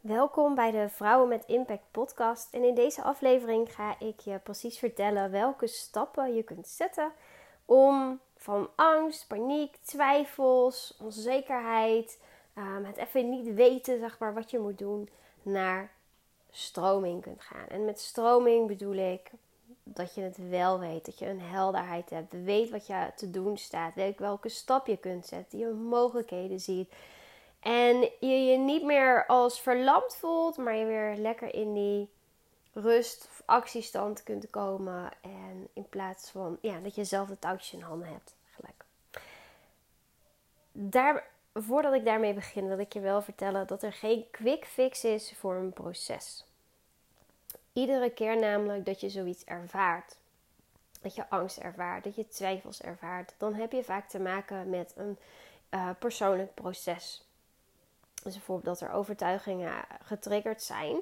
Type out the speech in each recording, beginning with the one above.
Welkom bij de Vrouwen met Impact podcast. En in deze aflevering ga ik je precies vertellen welke stappen je kunt zetten om van angst, paniek, twijfels, onzekerheid, um, het even niet weten zeg maar, wat je moet doen, naar stroming kunt gaan. En met stroming bedoel ik dat je het wel weet, dat je een helderheid hebt, weet wat je te doen staat, weet welke stap je kunt zetten, je mogelijkheden ziet en je je niet meer als verlamd voelt, maar je weer lekker in die rust of actiestand kunt komen. En in plaats van ja, dat je zelf de touwtjes in handen hebt. Daar, voordat ik daarmee begin, wil ik je wel vertellen dat er geen quick fix is voor een proces. Iedere keer namelijk dat je zoiets ervaart, dat je angst ervaart, dat je twijfels ervaart, dan heb je vaak te maken met een uh, persoonlijk proces. Dus bijvoorbeeld dat er overtuigingen getriggerd zijn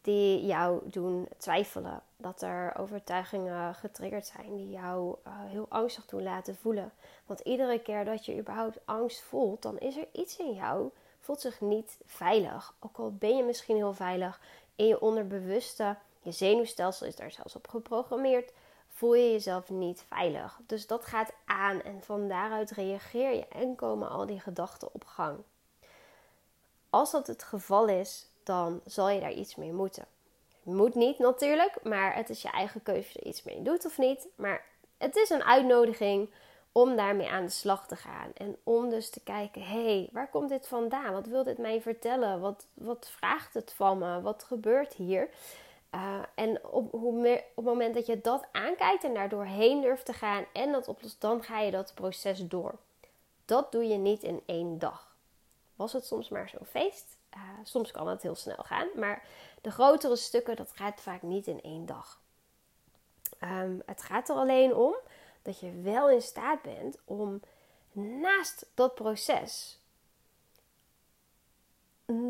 die jou doen twijfelen. Dat er overtuigingen getriggerd zijn die jou uh, heel angstig doen laten voelen. Want iedere keer dat je überhaupt angst voelt, dan is er iets in jou, voelt zich niet veilig. Ook al ben je misschien heel veilig in je onderbewuste, je zenuwstelsel is daar zelfs op geprogrammeerd, voel je jezelf niet veilig. Dus dat gaat aan en van daaruit reageer je en komen al die gedachten op gang. Als dat het geval is, dan zal je daar iets mee moeten. Moet niet natuurlijk, maar het is je eigen keuze of je er iets mee doet of niet. Maar het is een uitnodiging om daarmee aan de slag te gaan. En om dus te kijken, hé, hey, waar komt dit vandaan? Wat wil dit mij vertellen? Wat, wat vraagt het van me? Wat gebeurt hier? Uh, en op, hoe op het moment dat je dat aankijkt en daar doorheen durft te gaan en dat oplost, dan ga je dat proces door. Dat doe je niet in één dag was het soms maar zo'n feest. Uh, soms kan het heel snel gaan, maar de grotere stukken, dat gaat vaak niet in één dag. Um, het gaat er alleen om dat je wel in staat bent om naast dat proces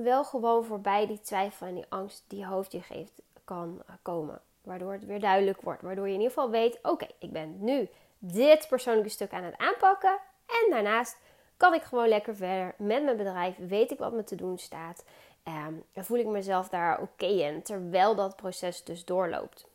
wel gewoon voorbij die twijfel en die angst die hoofd je geeft kan uh, komen. Waardoor het weer duidelijk wordt. Waardoor je in ieder geval weet: oké, ik ben nu dit persoonlijke stuk aan het aanpakken. En daarnaast kan ik gewoon lekker verder met mijn bedrijf. Weet ik wat me te doen staat. Um, en voel ik mezelf daar oké in. Terwijl dat proces dus doorloopt.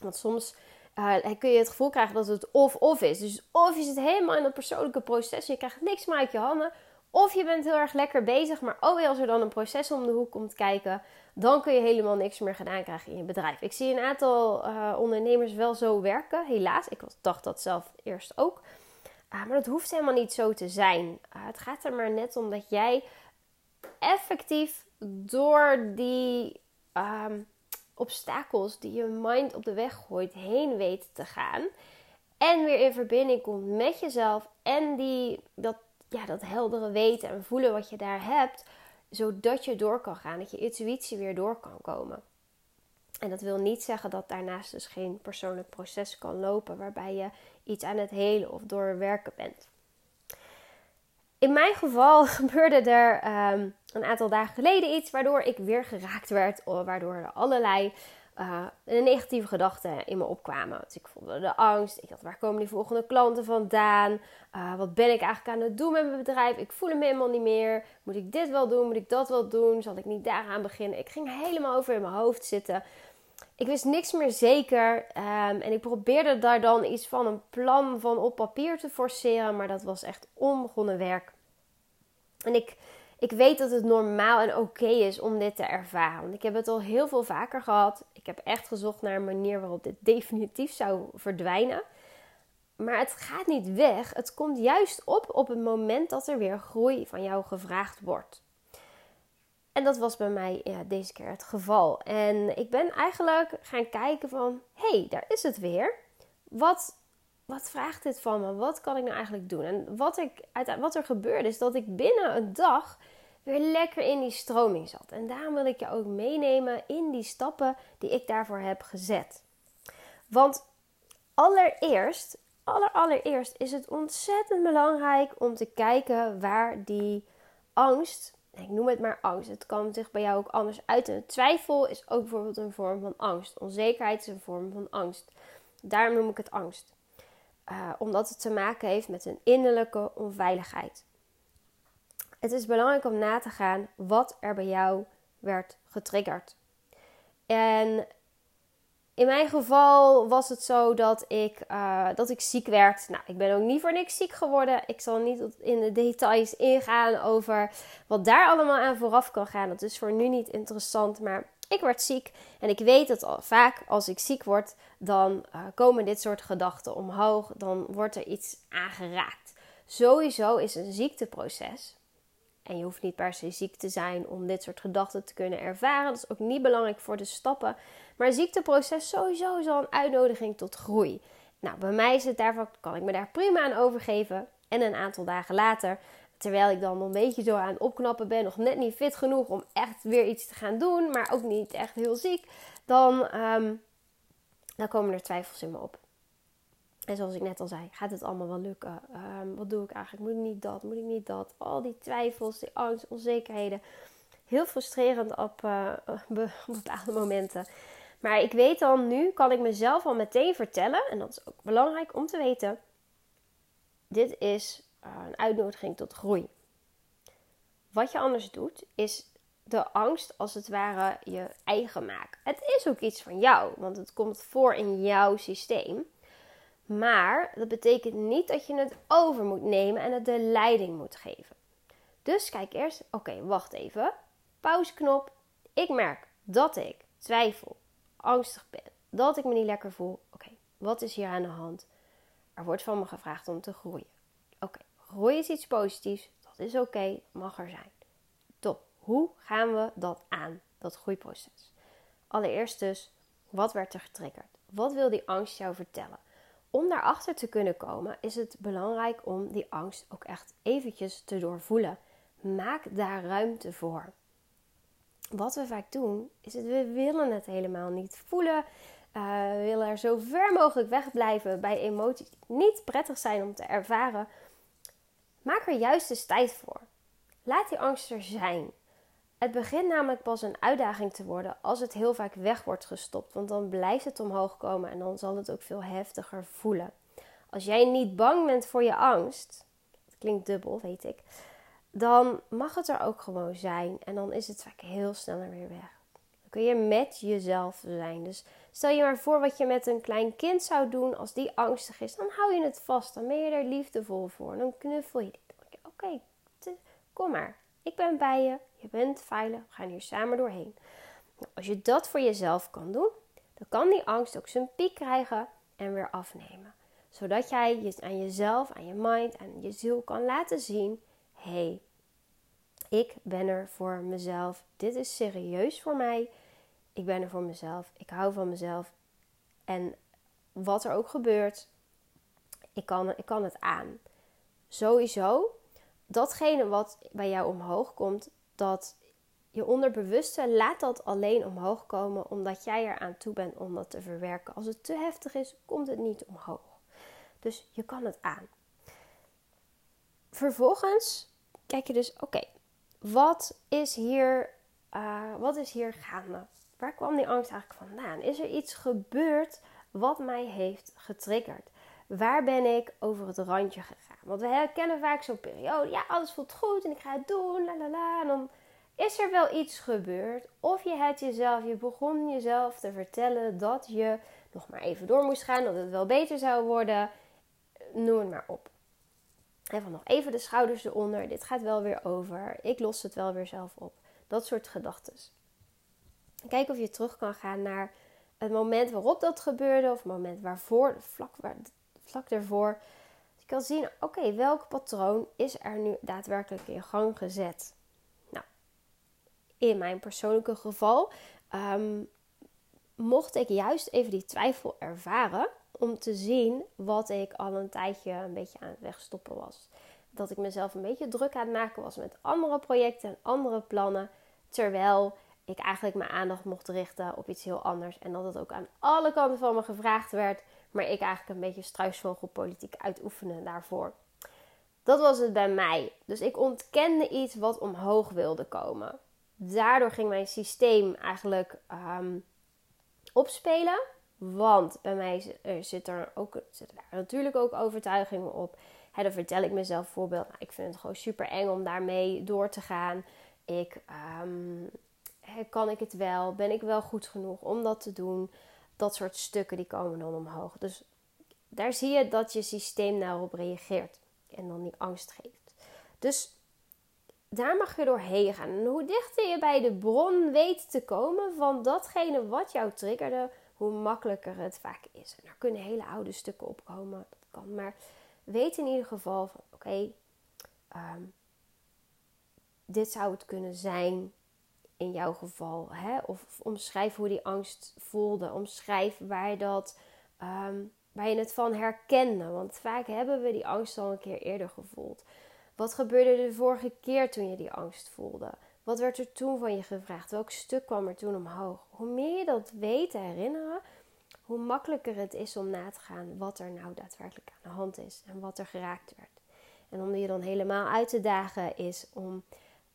Want soms uh, kun je het gevoel krijgen dat het of-of is. Dus of je zit helemaal in dat persoonlijke proces. Je krijgt niks meer uit je handen. Of je bent heel erg lekker bezig. Maar oh, als er dan een proces om de hoek komt kijken. Dan kun je helemaal niks meer gedaan krijgen in je bedrijf. Ik zie een aantal uh, ondernemers wel zo werken. Helaas. Ik dacht dat zelf eerst ook. Ah, maar dat hoeft helemaal niet zo te zijn. Ah, het gaat er maar net om dat jij effectief door die ehm, obstakels die je mind op de weg gooit heen weet te gaan. En weer in verbinding komt met jezelf en die, dat, ja, dat heldere weten en voelen wat je daar hebt. Zodat je door kan gaan, dat je intuïtie weer door kan komen. En dat wil niet zeggen dat daarnaast dus geen persoonlijk proces kan lopen waarbij je iets aan het helen of doorwerken bent. In mijn geval gebeurde er ehm, een aantal dagen geleden iets waardoor ik weer geraakt werd, waardoor er allerlei uh, negatieve gedachten in me opkwamen. Dus ik voelde de angst. Ik dacht, waar komen die volgende klanten vandaan? Uh, wat ben ik eigenlijk aan het doen met mijn bedrijf? Ik voel me helemaal niet meer. Moet ik dit wel doen? Moet ik dat wel doen? Zal ik niet daaraan beginnen? Ik ging helemaal over in mijn hoofd zitten ik wist niks meer zeker. Ehm, en ik probeerde daar dan iets van een plan van op papier te forceren. Maar dat was echt onbegonnen werk. En ik, ik weet dat het normaal en oké is om dit te ervaren. Want ik heb het al heel veel vaker gehad. Ik heb echt gezocht naar een manier waarop dit definitief zou verdwijnen. Maar het gaat niet weg. Het komt juist op op het moment dat er weer groei van jou gevraagd wordt. En dat was bij mij ja, deze keer het geval. En ik ben eigenlijk gaan kijken van, hey, daar is het weer. Wat, wat vraagt dit van me? Wat kan ik nou eigenlijk doen? En wat, ik, wat er gebeurde is dat ik binnen een dag weer lekker in die stroming zat. En daarom wil ik je ook meenemen in die stappen die ik daarvoor heb gezet. Want allereerst, aller, allereerst is het ontzettend belangrijk om te kijken waar die angst ik noem het maar angst. Het kan zich bij jou ook anders uiten. Twijfel is ook bijvoorbeeld een vorm van angst. Onzekerheid is een vorm van angst. Daarom noem ik het angst. Uh, omdat het te maken heeft met een innerlijke onveiligheid. Het is belangrijk om na te gaan wat er bij jou werd getriggerd. En in mijn geval was het zo dat ik, uh, dat ik ziek werd. Nou, ik ben ook niet voor niks ziek geworden. Ik zal niet in de details ingaan over wat daar allemaal aan vooraf kan gaan. Dat is voor nu niet interessant. Maar ik werd ziek. En ik weet dat al, vaak als ik ziek word, dan uh, komen dit soort gedachten omhoog. Dan wordt er iets aangeraakt. Sowieso is een ziekteproces. En je hoeft niet per se ziek te zijn om dit soort gedachten te kunnen ervaren. Dat is ook niet belangrijk voor de stappen. Maar ziekteproces sowieso is al een uitnodiging tot groei. Nou, bij mij is het daarvan, kan ik me daar prima aan overgeven. En een aantal dagen later, terwijl ik dan een beetje zo aan het opknappen ben, nog net niet fit genoeg om echt weer iets te gaan doen, maar ook niet echt heel ziek, dan, um, dan komen er twijfels in me op. En zoals ik net al zei, gaat het allemaal wel lukken? Um, wat doe ik eigenlijk? Moet ik niet dat? Moet ik niet dat? Al die twijfels, die angst, onzekerheden. Heel frustrerend op, uh, op bepaalde momenten. Maar ik weet dan nu, kan ik mezelf al meteen vertellen, en dat is ook belangrijk om te weten: dit is uh, een uitnodiging tot groei. Wat je anders doet, is de angst als het ware je eigen maken. Het is ook iets van jou, want het komt voor in jouw systeem. Maar dat betekent niet dat je het over moet nemen en het de leiding moet geven. Dus kijk eerst, oké, wacht even. Pauzeknop. Ik merk dat ik twijfel, angstig ben, dat ik me niet lekker voel. Oké, wat is hier aan de hand? Er wordt van me gevraagd om te groeien. Oké, groei is iets positiefs. Dat is oké, mag er zijn. Top. Hoe gaan we dat aan, dat groeiproces? Allereerst dus, wat werd er getriggerd? Wat wil die angst jou vertellen? om daarachter te kunnen komen, is het belangrijk om die angst ook echt eventjes te doorvoelen. Maak daar ruimte voor. Wat we vaak doen, is het we willen het helemaal niet voelen. Uh, we willen er zo ver mogelijk wegblijven bij emoties die niet prettig zijn om te ervaren. Maak er juist eens tijd voor. Laat die angst er zijn. Het begint namelijk pas een uitdaging te worden als het heel vaak weg wordt gestopt, want dan blijft het omhoog komen en dan zal het ook veel heftiger voelen. Als jij niet bang bent voor je angst, dat klinkt dubbel, weet ik, dan mag het er ook gewoon zijn en dan is het vaak heel snel weer weg. Dan kun je met jezelf zijn. Dus stel je maar voor wat je met een klein kind zou doen als die angstig is, dan hou je het vast, dan ben je er liefdevol voor, dan knuffel je. Oké, kom maar, ik ben bij je, je bent veilig, we gaan hier samen doorheen. Nou, als je dat voor jezelf kan doen, dan kan die angst ook zijn piek krijgen en weer afnemen. Zodat jij je aan jezelf, aan je mind, aan je ziel kan laten zien: hey, ik ben er voor mezelf. Dit is serieus voor mij. Ik ben er voor mezelf. Ik hou van mezelf. En wat er ook gebeurt, ik kan, ik kan het aan. Sowieso datgene wat bij jou omhoog komt, dat je onderbewuste laat dat alleen omhoog komen omdat jij er aan toe bent om dat te verwerken. Als het te heftig is, komt het niet omhoog. Dus je kan het aan. Vervolgens kijk je dus, oké, wat is hier, uh, wat is hier gaande? Waar kwam die angst eigenlijk vandaan? Is er iets gebeurd wat mij heeft getriggerd? Waar ben ik over het randje gegaan? Want we kennen vaak zo'n periode. Ja, alles voelt goed en ik ga het doen. La la la. En dan is er wel iets gebeurd. Of je hebt jezelf, je begon jezelf te vertellen dat je nog maar even door moest gaan. Dat het wel beter zou worden. Noem het maar op. Even nog even de schouders eronder. Dit gaat wel weer over. Ik los het wel weer zelf op. Dat soort gedachten. Kijk of je terug kan gaan naar het moment waarop dat gebeurde. Of het moment waarvoor, vlak, vlak daarvoor je kan zien, oké, welk patroon is er nu daadwerkelijk in gang gezet? Nou, in mijn persoonlijke geval ehm, mocht ik juist even die twijfel ervaren om te zien wat ik al een tijdje een beetje aan het wegstoppen was. Dat ik mezelf een beetje druk aan het maken was met andere projecten en andere plannen. Terwijl ik eigenlijk mijn aandacht mocht richten op iets heel anders. En dat het ook aan alle kanten van me gevraagd werd. Maar ik eigenlijk een beetje struisvogelpolitiek uitoefenen daarvoor. Dat was het bij mij. Dus ik ontkende iets wat omhoog wilde komen. Daardoor ging mijn systeem eigenlijk ehm, opspelen. Want bij mij zit er ook, daar natuurlijk ook overtuigingen op. He, dan vertel ik mezelf bijvoorbeeld, nou, ik vind het gewoon super eng om daarmee door te gaan. Ik, um, kan ik het wel? Ben ik wel goed genoeg om dat te doen? Dat soort stukken die komen dan omhoog. Dus daar zie je dat je systeem daarop reageert en dan die angst geeft. Dus daar mag je doorheen gaan. En hoe dichter je bij de bron weet te komen van datgene wat jou triggerde, hoe makkelijker het vaak is. En er kunnen hele oude stukken opkomen, dat kan. Maar weet in ieder geval van oké, ehm, dit zou het kunnen zijn in jouw geval. Hè? Of, omschrijf hoe die angst voelde. Omschrijf waar, dat, um, waar je het van herkende. Want vaak hebben we die angst al een keer eerder gevoeld. Wat gebeurde de vorige keer toen je die angst voelde? Wat werd er toen van je gevraagd? Welk stuk kwam er toen omhoog? Hoe meer je dat weet te herinneren, hoe makkelijker het is om na te gaan wat er nou daadwerkelijk aan de hand is en wat er geraakt werd. En om je dan helemaal uit te dagen is om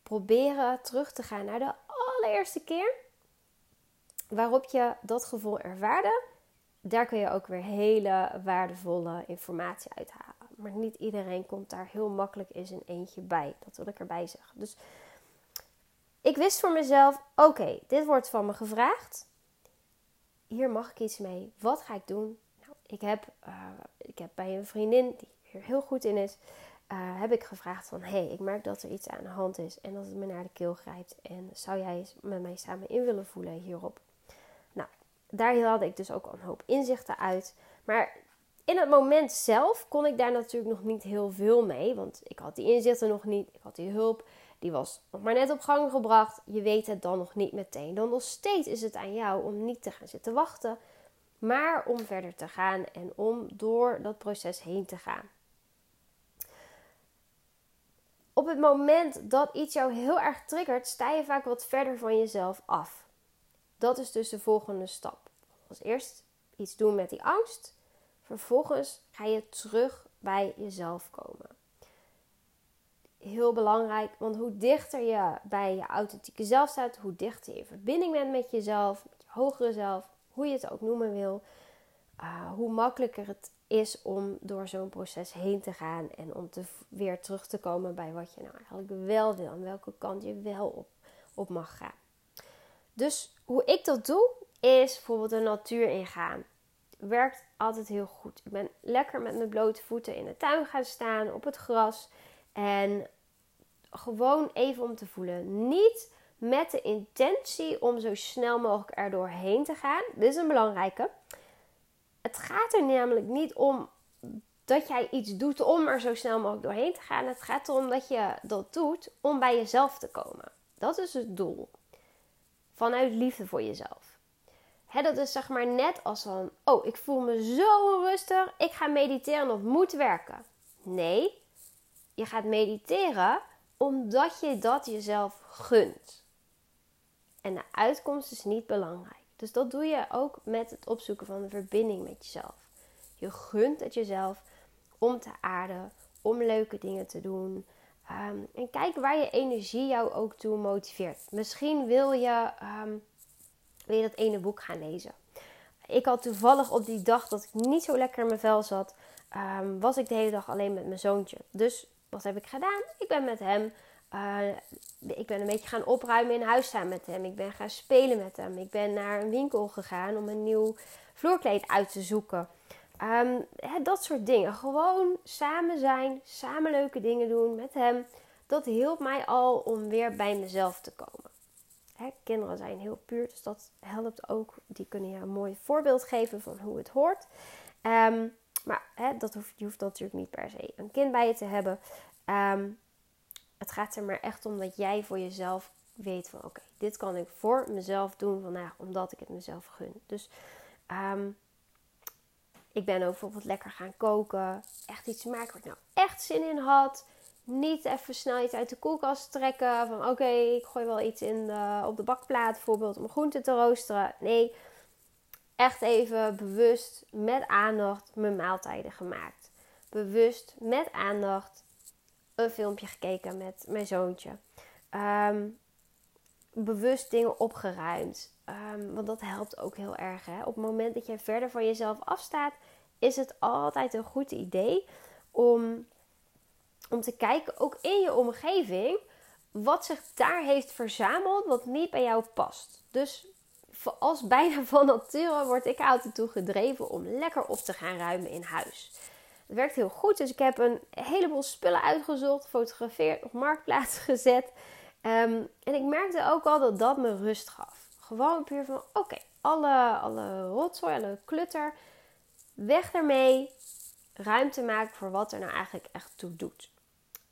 proberen terug te gaan naar de allereerste keer waarop je dat gevoel ervaarde. Daar kun je ook weer hele waardevolle informatie uithalen. Maar niet iedereen komt daar heel makkelijk in zijn eentje bij. Dat wil ik erbij zeggen. Dus ik wist voor mezelf: oké, dit wordt van me gevraagd. Hier mag ik iets mee. Wat ga ik doen? Nou, ik, heb, uh, ik heb bij een vriendin die hier heel goed in is, uh, heb ik gevraagd van... hé, hey, ik merk dat er iets aan de hand is en dat het me naar de keel grijpt. En zou jij met mij samen in willen voelen hierop? Nou, daar had ik dus ook al een hoop inzichten uit. Maar in het moment zelf kon ik daar natuurlijk nog niet heel veel mee. Want ik had die inzichten nog niet. Ik had die hulp. Die was nog maar net op gang gebracht. Je weet het dan nog niet meteen. Dan nog steeds is het aan jou om niet te gaan zitten wachten. Maar om verder te gaan en om door dat proces heen te gaan. Op het moment dat iets jou heel erg triggert, sta je vaak wat verder van jezelf af. Dat is dus de volgende stap. Als eerst iets doen met die angst. Vervolgens ga je terug bij jezelf komen. Heel belangrijk, want hoe dichter je bij je authentieke zelf staat, hoe dichter je in verbinding bent met jezelf, met je hogere zelf, hoe je het ook noemen wil, uh, hoe makkelijker het is om door zo'n proces heen te gaan en om te, weer terug te komen bij wat je nou eigenlijk wel wil en welke kant je wel op, op mag gaan. Dus hoe ik dat doe, is bijvoorbeeld de natuur ingaan. Werkt altijd heel goed. Ik ben lekker met mijn blote voeten in de tuin gaan staan, op het gras. En gewoon even om te voelen. Niet met de intentie om zo snel mogelijk er doorheen te gaan. Dit is een belangrijke. Het gaat er namelijk niet om dat jij iets doet om er zo snel mogelijk doorheen te gaan. Het gaat erom dat je dat doet om bij jezelf te komen. Dat is het doel. Vanuit liefde voor jezelf. dat is zeg maar net als van, oh, ik voel me zo onrustig, ik ga mediteren of moet werken. Nee, je gaat mediteren omdat je dat jezelf gunt. En de uitkomst is niet belangrijk. Dus dat doe je ook met het opzoeken van een verbinding met jezelf. Je gunt het jezelf om te aarden, om leuke dingen te doen. Ehm, en kijk waar je energie jou ook toe motiveert. Misschien wil je, um, dat ene boek gaan lezen. Ik had toevallig op die dag dat ik niet zo lekker in mijn vel zat, ehm, was ik de hele dag alleen met mijn zoontje. Dus wat heb ik gedaan? Ik ben met hem uh, ik ben een beetje gaan opruimen in huis staan met hem. Ik ben gaan spelen met hem. Ik ben naar een winkel gegaan om een nieuw vloerkleed uit te zoeken. Um, dat soort dingen. Gewoon samen zijn, samen leuke dingen doen met hem. Dat hielp mij al om weer bij mezelf te komen. Hè, kinderen zijn heel puur, dus dat helpt ook. Die kunnen je een mooi voorbeeld geven van hoe het hoort. Um, maar dat hoeft, je hoeft natuurlijk niet per se een kind bij je te hebben. Um, het gaat er maar echt om dat jij voor jezelf weet van oké, dit kan ik voor mezelf doen vandaag omdat ik het mezelf gun. Dus ehm, ik ben ook bijvoorbeeld lekker gaan koken. Echt iets maken waar ik nou echt zin in had. Niet even snel iets uit de koelkast trekken. Van oké, ik gooi wel iets in op de bakplaat bijvoorbeeld om groenten te roosteren. Nee, echt even bewust met aandacht mijn maaltijden gemaakt. Bewust met aandacht een filmpje gekeken met mijn zoontje. Ehm, bewust dingen opgeruimd. Um, want dat helpt ook heel erg. Hè? Op het moment dat je verder van jezelf afstaat, is het altijd een goed idee om, om te kijken, ook in je omgeving, wat zich daar heeft verzameld wat niet bij jou past. Dus als bijna van nature word ik altijd toe gedreven om lekker op te gaan ruimen in huis. Het werkt heel goed, dus ik heb een heleboel spullen uitgezocht, gefotografeerd, op marktplaats gezet. Ehm, en ik merkte ook al dat dat me rust gaf. Gewoon puur van, oké, alle, alle rotzooi, alle klutter, weg ermee. Ruimte maken voor wat er nou eigenlijk echt toe doet.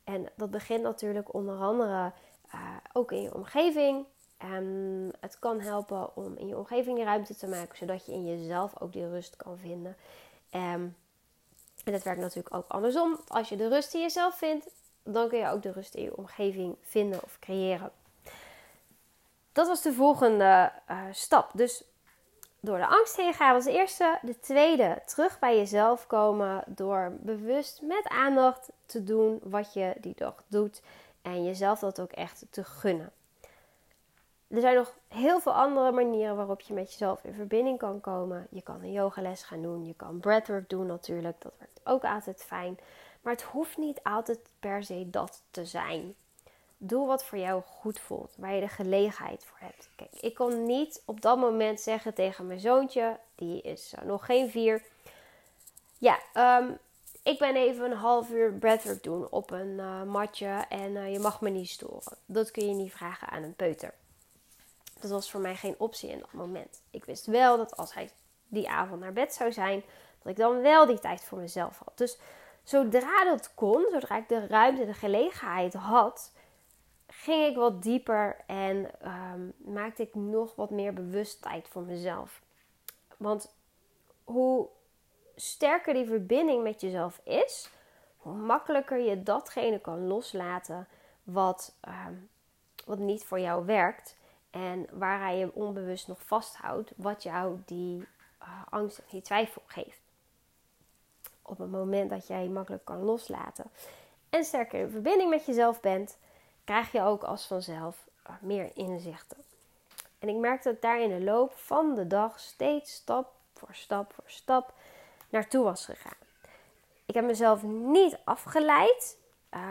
En dat begint natuurlijk onder andere uh, ook in je omgeving. Um, het kan helpen om in je omgeving ruimte te maken, zodat je in jezelf ook die rust kan vinden. Um, en dat werkt natuurlijk ook andersom. Als je de rust in jezelf vindt, dan kun je ook de rust in je omgeving vinden of creëren. Dat was de volgende uh, stap. Dus door de angst heen gaan als eerste. De tweede, terug bij jezelf komen door bewust met aandacht te doen wat je die dag doet. En jezelf dat ook echt te gunnen. Er zijn nog heel veel andere manieren waarop je met jezelf in verbinding kan komen. Je kan een yogales gaan doen, je kan breathwork doen natuurlijk, dat werkt ook altijd fijn. Maar het hoeft niet altijd per se dat te zijn. Doe wat voor jou goed voelt, waar je de gelegenheid voor hebt. Kijk, ik kon niet op dat moment zeggen tegen mijn zoontje, die is nog geen vier. Ja, um, ik ben even een half uur breathwork doen op een uh, matje en uh, je mag me niet storen. Dat kun je niet vragen aan een peuter. Dat was voor mij geen optie in dat moment. Ik wist wel dat als hij die avond naar bed zou zijn, dat ik dan wel die tijd voor mezelf had. Dus zodra dat kon, zodra ik de ruimte, de gelegenheid had, ging ik wat dieper en um, maakte ik nog wat meer bewust tijd voor mezelf. Want hoe sterker die verbinding met jezelf is, hoe makkelijker je datgene kan loslaten wat, um, wat niet voor jou werkt. En waar hij je onbewust nog vasthoudt, wat jou die uh, angst en die twijfel geeft. Op het moment dat jij makkelijk kan loslaten en sterker in verbinding met jezelf bent, krijg je ook als vanzelf uh, meer inzichten. En ik merkte dat daar in de loop van de dag steeds stap voor stap voor stap naartoe was gegaan. Ik heb mezelf niet afgeleid,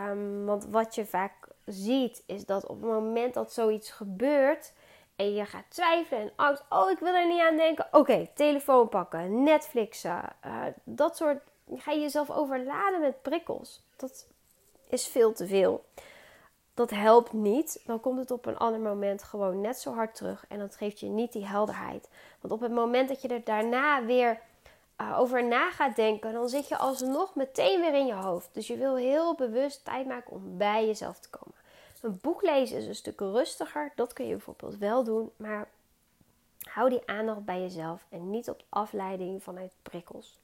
um, want wat je vaak ziet, is dat op het moment dat zoiets gebeurt en je gaat twijfelen en angst, oh ik wil er niet aan denken, oké, telefoon pakken, Netflixen, uh, dat soort, ga je jezelf overladen met prikkels. Dat is veel te veel. Dat helpt niet. Dan komt het op een ander moment gewoon net zo hard terug. En dat geeft je niet die helderheid. Want op het moment dat je er daarna weer uh, over na gaat denken, dan zit je alsnog meteen weer in je hoofd. Dus je wil heel bewust tijd maken om bij jezelf te komen. Een boek lezen is een stuk rustiger. Dat kun je bijvoorbeeld wel doen. Maar hou die aandacht bij jezelf en niet op afleiding vanuit prikkels.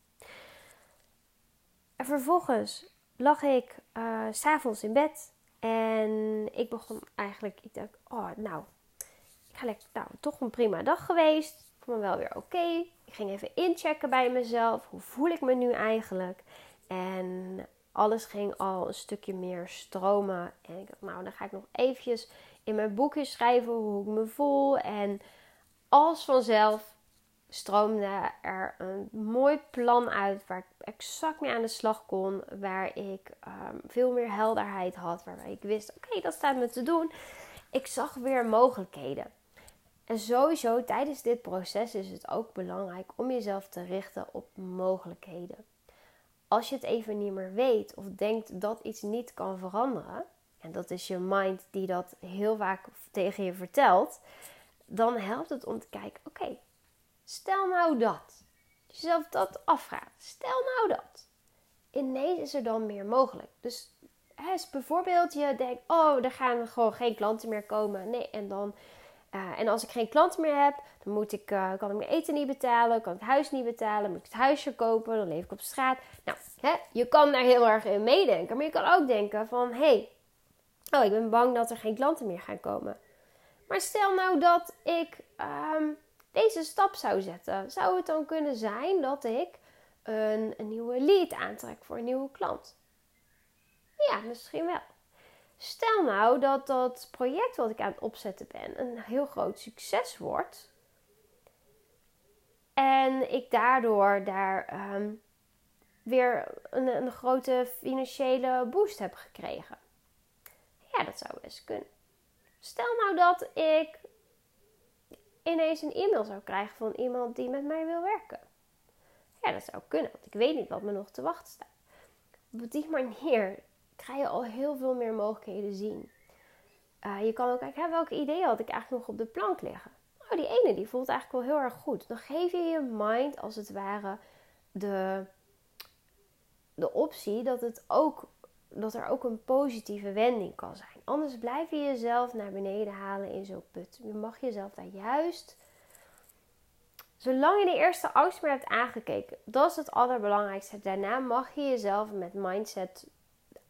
En vervolgens lag ik uh, s'avonds in bed. En ik begon eigenlijk, ik dacht, oh nou, ik ga lekker, nou, toch een prima dag geweest. Ik voel me wel weer oké. Ik ging even inchecken bij mezelf. Hoe voel ik me nu eigenlijk? En alles ging al een stukje meer stromen. En ik dacht, nou, dan ga ik nog eventjes in mijn boekje schrijven hoe ik me voel. En als vanzelf stroomde er een mooi plan uit waar ik exact mee aan de slag kon. Waar ik um, veel meer helderheid had. Waarbij ik wist, oké, dat staat me te doen. Ik zag weer mogelijkheden. En sowieso tijdens dit proces is het ook belangrijk om jezelf te richten op mogelijkheden als je het even niet meer weet of denkt dat iets niet kan veranderen, en dat is je mind die dat heel vaak tegen je vertelt, dan helpt het om te kijken: oké, stel nou dat. Jezelf dat afvraagt. Stel nou dat. Ineens is er dan meer mogelijk. Dus hè, bijvoorbeeld je denkt: oh, er gaan gewoon geen klanten meer komen. Nee, en dan uh, en als ik geen klanten meer heb, dan moet ik, uh, kan ik mijn eten niet betalen, kan ik het huis niet betalen, moet ik het huisje kopen, dan leef ik op straat. Nou, hè, je kan daar heel erg in meedenken, maar je kan ook denken van, hé, hey, oh, ik ben bang dat er geen klanten meer gaan komen. Maar stel nou dat ik um, deze stap zou zetten, zou het dan kunnen zijn dat ik een, een nieuwe lead aantrek voor een nieuwe klant? Ja, misschien wel. Stel nou dat dat project wat ik aan het opzetten ben een heel groot succes wordt. En ik daardoor daar um, weer een, een grote financiële boost heb gekregen. Ja, dat zou best kunnen. Stel nou dat ik ineens een e-mail zou krijgen van iemand die met mij wil werken. Ja, dat zou kunnen, want ik weet niet wat me nog te wachten staat. Op die manier ga je al heel veel meer mogelijkheden zien. Uh, je kan ook kijken, welke ideeën had ik eigenlijk nog op de plank liggen? Oh, die ene die voelt eigenlijk wel heel erg goed. Dan geef je je mind als het ware de, de optie dat, het ook, dat er ook een positieve wending kan zijn. Anders blijf je jezelf naar beneden halen in zo'n put. Je mag jezelf daar juist Zolang je de eerste angst meer hebt aangekeken, dat is het allerbelangrijkste. Daarna mag je jezelf met mindset,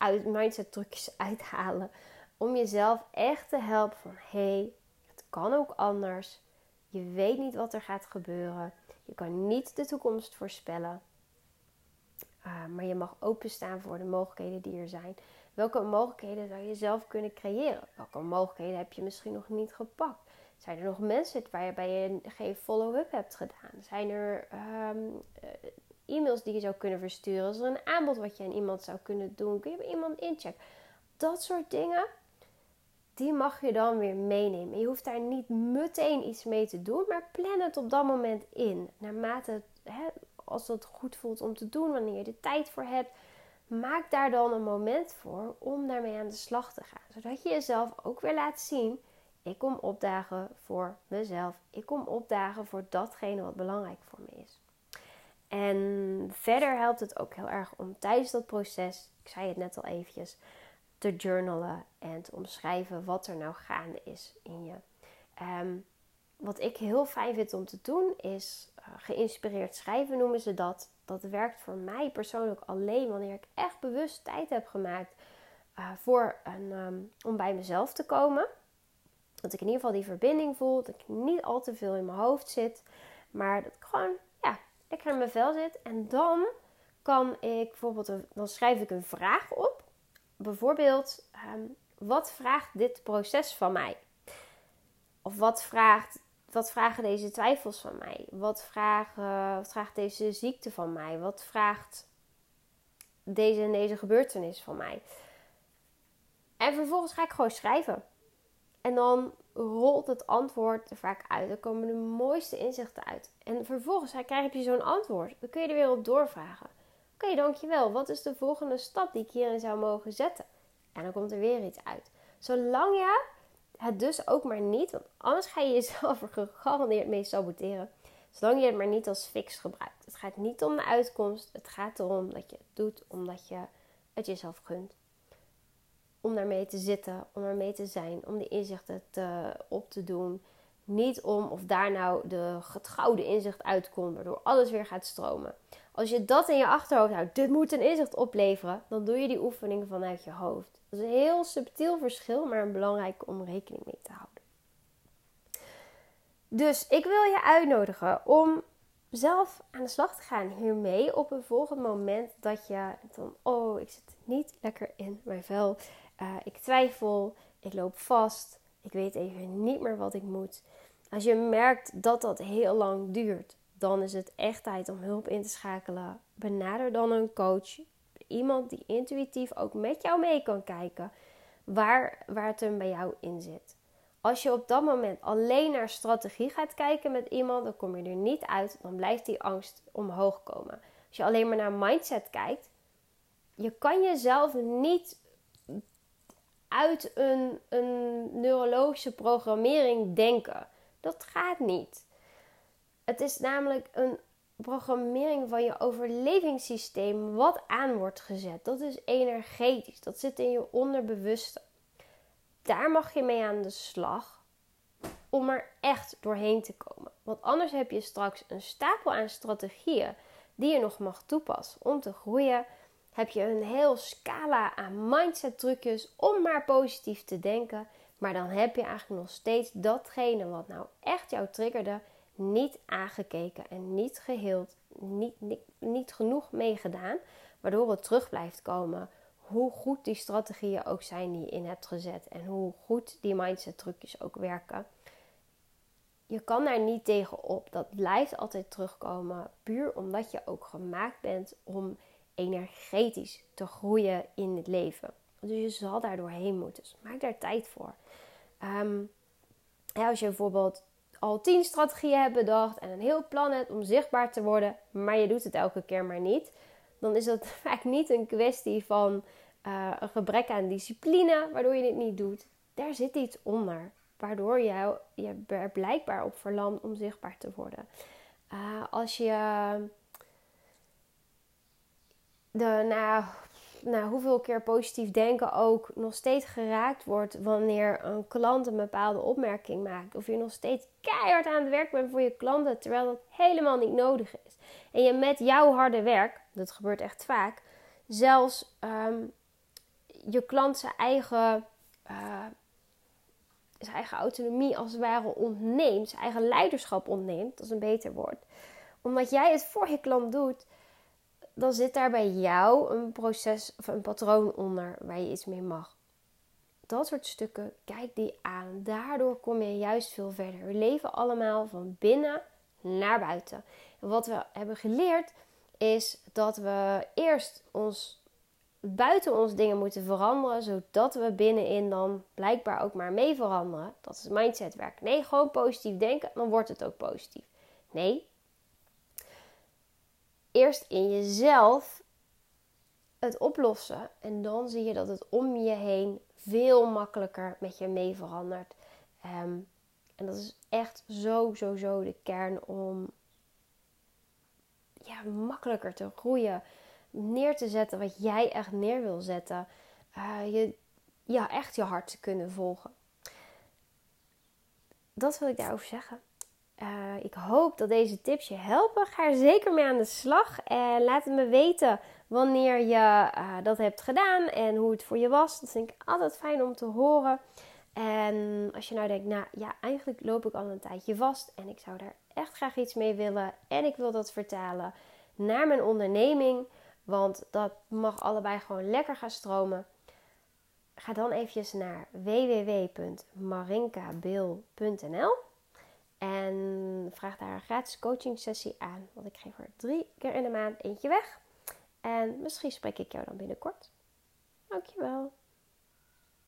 uit, mindset trucjes uithalen. Om jezelf echt te helpen van hé, hey, het kan ook anders. Je weet niet wat er gaat gebeuren. Je kan niet de toekomst voorspellen. Uh, maar je mag openstaan voor de mogelijkheden die er zijn. Welke mogelijkheden zou je zelf kunnen creëren? Welke mogelijkheden heb je misschien nog niet gepakt? Zijn er nog mensen waarbij je geen follow-up hebt gedaan? Zijn er ehm, eh, e-mails die je zou kunnen versturen? Is er een aanbod wat je aan iemand zou kunnen doen? Kun je iemand inchecken? Dat soort dingen, die mag je dan weer meenemen. Je hoeft daar niet meteen iets mee te doen, maar plan het op dat moment in. Naarmate, hè, als dat goed voelt om te doen, wanneer je er tijd voor hebt, maak daar dan een moment voor om daarmee aan de slag te gaan. Zodat je jezelf ook weer laat zien ik kom opdagen voor mezelf. Ik kom opdagen voor datgene wat belangrijk voor me is. En verder helpt het ook heel erg om tijdens dat proces, ik zei het net al eventjes, te journalen en te omschrijven wat er nou gaande is in je. Ehm, wat ik heel fijn vind om te doen is uh, geïnspireerd schrijven noemen ze dat. Dat werkt voor mij persoonlijk alleen wanneer ik echt bewust tijd heb gemaakt uh, voor een, um, om bij mezelf te komen. Dat ik in ieder geval die verbinding voel. Dat ik niet al te veel in mijn hoofd zit. Maar dat ik gewoon lekker in mijn vel zit. En dan kan ik bijvoorbeeld, dan schrijf ik een vraag op. Bijvoorbeeld, ehm, wat vraagt dit proces van mij? Of wat, vraagt, wat vragen deze twijfels van mij? Wat, vragen, wat vraagt deze ziekte van mij? Wat vraagt deze en deze gebeurtenis van mij? En vervolgens ga ik gewoon schrijven. En dan rolt het antwoord er vaak uit. Er komen de mooiste inzichten uit. En vervolgens krijg je zo'n antwoord. Dan kun je er weer op doorvragen. Oké, dankjewel. Wat is de volgende stap die ik hierin zou mogen zetten? En dan komt er weer iets uit. Zolang je het dus ook maar niet, want anders ga je jezelf er gegarandeerd mee saboteren. Zolang je het maar niet als fix gebruikt. Het gaat niet om de uitkomst. Het gaat erom dat je het doet omdat je het jezelf gunt om daarmee te zitten, om ermee te zijn, om die inzichten te, op te doen. Niet om of daar nou de, het gouden inzicht uitkomt, waardoor alles weer gaat stromen. Als je dat in je achterhoofd houdt, dit moet een inzicht opleveren, dan doe je die oefening vanuit je hoofd. Dat is een heel subtiel verschil, maar een belangrijk om rekening mee te houden. Dus ik wil je uitnodigen om zelf aan de slag te gaan hiermee op een volgend moment dat je dan, oh, ik zit niet lekker in mijn vel. Uh, ik twijfel, ik loop vast, ik weet even niet meer wat ik moet. Als je merkt dat dat heel lang duurt, dan is het echt tijd om hulp in te schakelen. Benader dan een coach, iemand die intuïtief ook met jou mee kan kijken waar, waar het hem bij jou in zit. Als je op dat moment alleen naar strategie gaat kijken met iemand, dan kom je er niet uit. Dan blijft die angst omhoog komen. Als je alleen maar naar mindset kijkt, je kan jezelf niet uit een, een neurologische programmering denken. Dat gaat niet. Het is namelijk een programmering van je overlevingssysteem wat aan wordt gezet. Dat is energetisch. Dat zit in je onderbewuste. Daar mag je mee aan de slag om er echt doorheen te komen. Want anders heb je straks een stapel aan strategieën die je nog mag toepassen om te groeien, heb je een heel scala aan mindset trucjes om maar positief te denken. Maar dan heb je eigenlijk nog steeds datgene wat nou echt jou triggerde, niet aangekeken en niet geheeld, niet, niet, niet genoeg meegedaan. Waardoor het terug blijft komen hoe goed die strategieën ook zijn die je in hebt gezet. En hoe goed die mindset trucjes ook werken. Je kan daar niet tegen op. Dat blijft altijd terugkomen. Puur omdat je ook gemaakt bent om energetisch te groeien in het leven. Dus je zal daar doorheen moeten. Dus maak daar tijd voor. Ehm, als je bijvoorbeeld al tien strategieën hebt bedacht en een heel plan hebt om zichtbaar te worden, maar je doet het elke keer maar niet, dan is dat vaak niet een kwestie van uh, een gebrek aan discipline, waardoor je dit niet doet. Daar zit iets onder, waardoor je, je er blijkbaar op verlamt om zichtbaar te worden. Uh, als je de, nou, nou, hoeveel keer positief denken ook nog steeds geraakt wordt wanneer een klant een bepaalde opmerking maakt. Of je nog steeds keihard aan het werk bent voor je klanten, terwijl dat helemaal niet nodig is. En je met jouw harde werk, dat gebeurt echt vaak, zelfs ehm, je klant eigen, uh, zijn eigen autonomie als het ware ontneemt, zijn eigen leiderschap ontneemt, dat is een beter woord. Omdat jij het voor je klant doet, dan zit daar bij jou een proces of een patroon onder waar je iets mee mag. Dat soort stukken, kijk die aan. Daardoor kom je juist veel verder. We leven allemaal van binnen naar buiten. En wat we hebben geleerd is dat we eerst ons buiten ons dingen moeten veranderen, zodat we binnenin dan blijkbaar ook maar mee veranderen. Dat is mindsetwerk. Nee, gewoon positief denken, dan wordt het ook positief. Nee, eerst in jezelf het oplossen. En dan zie je dat het om je heen veel makkelijker met je mee verandert. Ehm, en dat is echt zo, zo, zo de kern om ja, makkelijker te groeien. Neer te zetten wat jij echt neer wil zetten. Uh, je, ja, echt je hart te kunnen volgen. Dat wil ik daarover zeggen. Uh, ik hoop dat deze tips je helpen. Ga er zeker mee aan de slag. En laat het me weten wanneer je uh, dat hebt gedaan en hoe het voor je was. Dat vind ik altijd fijn om te horen. En als je nou denkt, nou ja, eigenlijk loop ik al een tijdje vast en ik zou daar echt graag iets mee willen. En ik wil dat vertalen naar mijn onderneming. Want dat mag allebei gewoon lekker gaan stromen. Ga dan eventjes naar www.marinkabil.nl en vraag daar een gratis coaching sessie aan. Want ik geef er drie keer in de maand eentje weg. En misschien spreek ik jou dan binnenkort. Dankjewel.